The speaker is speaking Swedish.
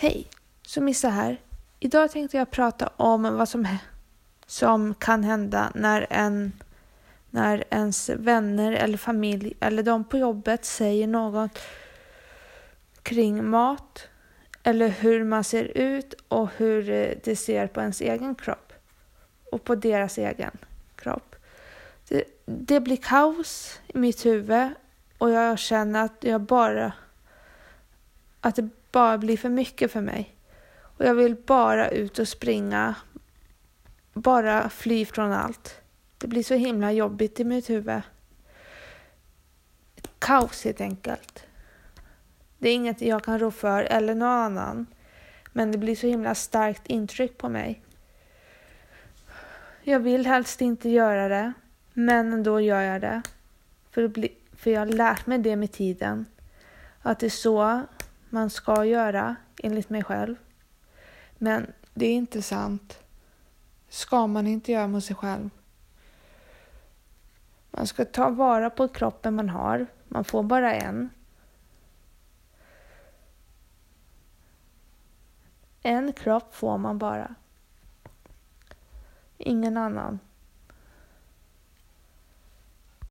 Hej, Sumissa här. Idag tänkte jag prata om vad som, som kan hända när, en, när ens vänner eller familj eller de på jobbet säger något kring mat eller hur man ser ut och hur eh, det ser på ens egen kropp och på deras egen kropp. Det, det blir kaos i mitt huvud och jag känner att jag bara att det bara blir för mycket för mig. Och jag vill bara ut och springa. Bara fly från allt. Det blir så himla jobbigt i mitt huvud. Kaos helt enkelt. Det är inget jag kan rå för eller någon annan. Men det blir så himla starkt intryck på mig. Jag vill helst inte göra det, men ändå gör jag det. För, bli, för jag har lärt mig det med tiden. Att det är så man ska göra, enligt mig själv. Men det är inte sant. ska man inte göra mot sig själv. Man ska ta vara på kroppen man har. Man får bara en. En kropp får man bara. Ingen annan.